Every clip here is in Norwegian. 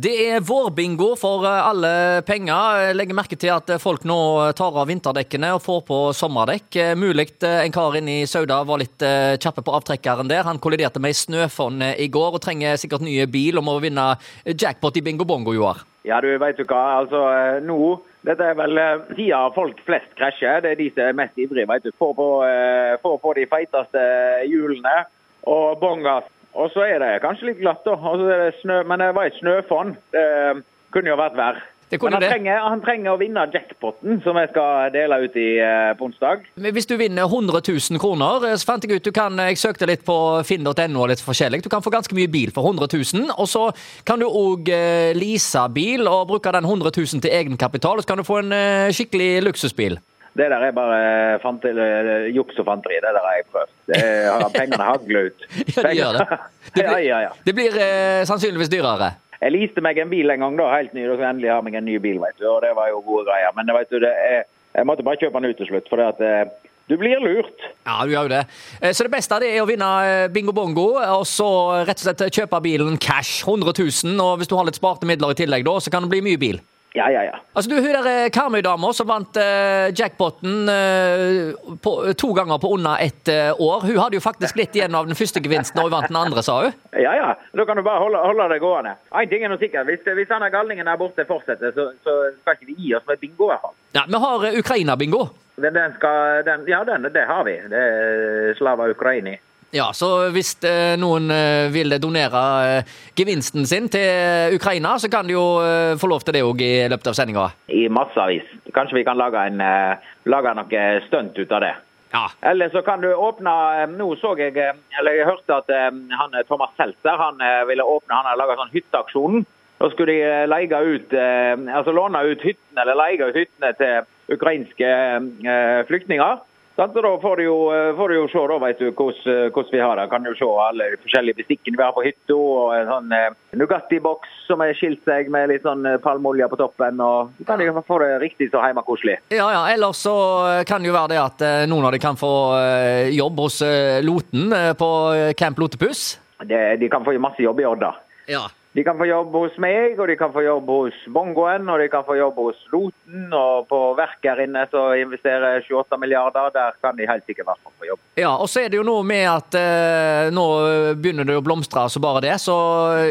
Det er vårbingo for eh, alle penger. Jeg legger merke til at folk nå tar av vinterdekkene og får på sommerdekk. Eh, Mulig eh, en kar inne i Sauda var litt eh, kjappe på avtrekkeren der. Han kolliderte med ei snøfonn eh, i går og trenger sikkert nye bil og må vinne jackpot i bingo bongo, Joar. Ja, du vet du hva. Altså, eh, nå Dette er vel eh, tida folk flest krasjer. Det er de som er mest ivrige. vet du. Får, på, eh, få på de feiteste hjulene og bongas. Og så er det kanskje litt glatt, snø, men det var et snøfonn. Det eh, kunne jo vært kunne Men han trenger, han trenger å vinne jackpoten, som jeg skal dele ut i eh, på onsdag. Hvis du vinner 100 000 kroner, eh, så fant jeg ut du kan, Jeg søkte litt på finn.no litt forskjellig. Du kan få ganske mye bil for 100 000. Og så kan du òg eh, lease bil og bruke den 100 000 til egenkapital. Og så kan du få en eh, skikkelig luksusbil. Det der er bare fant, juks og fanteri. Det der har jeg prøvd. Det pengene hagler ut. Ja, de gjør det. Det blir, ja, ja. det blir eh, sannsynligvis dyrere. Jeg leaste meg en bil en gang, da, helt ny. Da skulle jeg endelig ha meg en ny bil, vet du. Og det var jo gode greier. Men det, vet du, det er, jeg måtte bare kjøpe den ut til slutt, for det at eh, du blir lurt. Ja, du gjør jo det. Eh, Så det beste det er å vinne eh, bingo bongo, og så rett og slett kjøpe bilen cash. 100 000. Og hvis du har litt sparte midler i tillegg, da, så kan det bli mye bil. Ja, ja, ja. Altså, du, Hun der eh, Karmøy-dama som vant eh, jackpoten eh, på, to ganger på under ett eh, år, hun hadde jo faktisk litt igjen av den første gevinsten og hun vant den andre, sa hun. Ja, ja. Da kan du bare holde, holde det gående. En ting er nå sikkert. Hvis, hvis denne galningen der borte fortsetter, så, så skal ikke vi gi oss med bingo, i hvert fall. Ja, Vi har eh, Ukraina-bingo. Den, den skal, den, ja, den, det har vi. Det er Slava Ukraini. Ja, så hvis eh, noen eh, vil donere eh, gevinsten sin til Ukraina, så kan de jo få lov til det òg i løpet av sendinga. I massevis. Kanskje vi kan lage, en, lage noe stunt ut av det. Ja. Eller så kan du åpne Nå så jeg Eller jeg hørte at han Thomas Seltzer han ville åpne Han har laga sånn hytteaksjon. Da skulle de leie ut Altså låne ut hyttene eller leie ut hyttene til ukrainske flyktninger. Og da får du jo, eh, får du jo se da, vet du, hvordan, eh, hvordan vi har det. Kan jo se alle de forskjellige bestikkene vi har på hytta. Og en sånn eh, Nugatti-boks som har skilt seg med litt sånn eh, palmeolje på toppen. og Du kan jo få det riktig så hjemmekoselig. Ja, ja, ellers så kan det jo være det at noen av de kan få jobb hos Loten på Camp Lotepus. Det, de kan få masse jobb i Odda. Ja. De kan få jobb hos meg, og de kan få jobb hos Bongoen, og de kan få jobb hos Loten. Og på verk her inne så investerer 28 milliarder. Der kan de helt sikkert hvert få jobb. Ja, og så er det jo noe med at eh, nå begynner det å blomstre så bare det. Så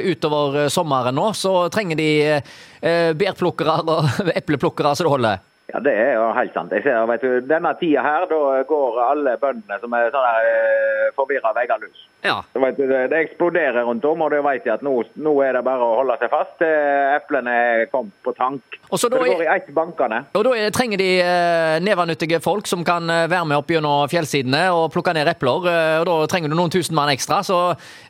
utover eh, sommeren nå så trenger de eh, bærplukkere og epleplukkere så det holder. Ja, det er jo helt sant. Jeg ser, vet du, Denne tida her, da går alle bøndene som er sånne eh, forvirra veggerlus. Ja. Så vet du, det, eksploderer rundt om, og det vet at nå, nå er det bare å holde seg fast til eplene er kommet på tank. Og så Så da det går i ett bankene. og da er, trenger de eh, nevannyttige folk som kan eh, være med opp gjennom fjellsidene og plukke ned epler. eh, og da trenger du noen tusen mann ekstra. Så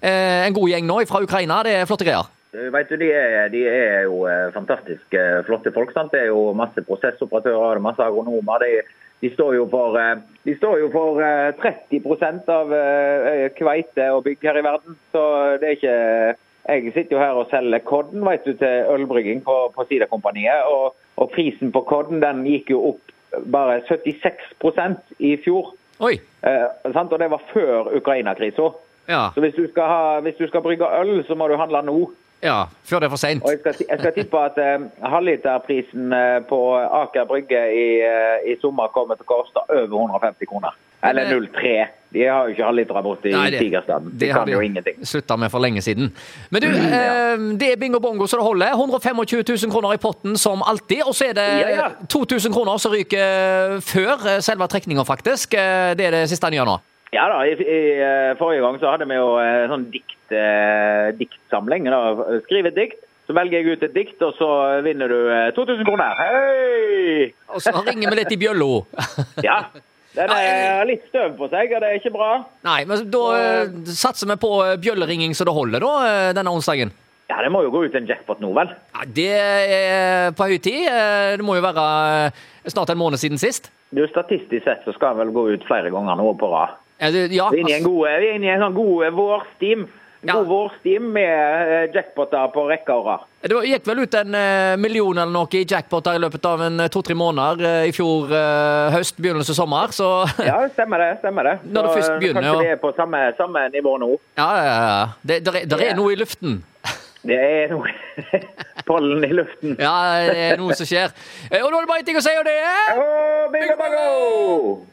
eh, en god gjeng nå fra Ukraina, det er flotte greier. Eh, Vet du, de er, de er jo eh, fantastisk eh, flotte folk. sant? Det er jo masse prosessoperatører, det er masse agronomer. De, de står jo for, de står jo for eh, 30% av kveite og bygg her i verden. Så det er ikke Jeg sitter jo her og selger kodden vet du, til ølbrygging på, på Siderkompaniet. Og, og prisen på kodden den gikk jo opp bare 76 i fjor. Oi. Eh, sant? Og det var før Ukraina-krisa. Ja. Så hvis du, skal ha, hvis du skal brygge øl, så må du handle nå. Ja. Før det er for seint. Jeg skal, jeg skal tippe at eh, halvliterprisen eh, på Aker Brygge i, eh, i sommer kommer til å koste over 150 kroner. Eller 0,3. De har jo ikke halvlitere borte i Nei, det- Tigerstaden. De Det har de jo ingenting. slutta med for lenge siden. Men du, eh, det er bingo bongo så det holder. 125 000 kroner i potten som alltid. Og så er det Ja, ja. 2000 kroner som ryker før eh, selve trekninga, faktisk. Eh, Det er det siste han gjør nå. Ja da, i, i eh, forrige gang så hadde vi jo en sånn dikt, eh, diktsamling. Da. Skriv et dikt, så velger jeg ut et dikt, og så vinner du eh, 2000 kroner. Hei! Og så ringer vi litt i bjølla. Ja. Den er litt støv på seg, og det er ikke bra. Nei, men da eh, satser vi på eh, bjølleringing så det holder, da, eh, denne onsdagen. Ja, det må jo gå ut en jackpot nå, vel? Ja, det er på høy tid. Eh, Det må jo være eh, snart en måned siden sist. Du, Statistisk sett så skal den vel gå ut flere ganger nå på rad. Ja, det- ja, Vi er inne i en gode, god, vi er inne i en sånn gode eh, vårstim. Ja. god vårstim med eh, jackpoter på rekke og rad. Det gikk vel ut en eh, million eller noe i jackpoter i løpet av en to-tre måneder i fjor høst, begynnelse sommer, så Ja, stemmer det. stemmer det. Når det først begynner, Kanskje vi er på samme, samme nivå nå. ja, ja, ja. Det der er, der er noe i luften. Det er noe pollen i luften. Ja, det er noe som skjer. Og nå er det bare én ting å si, og det er Bingo, bingo!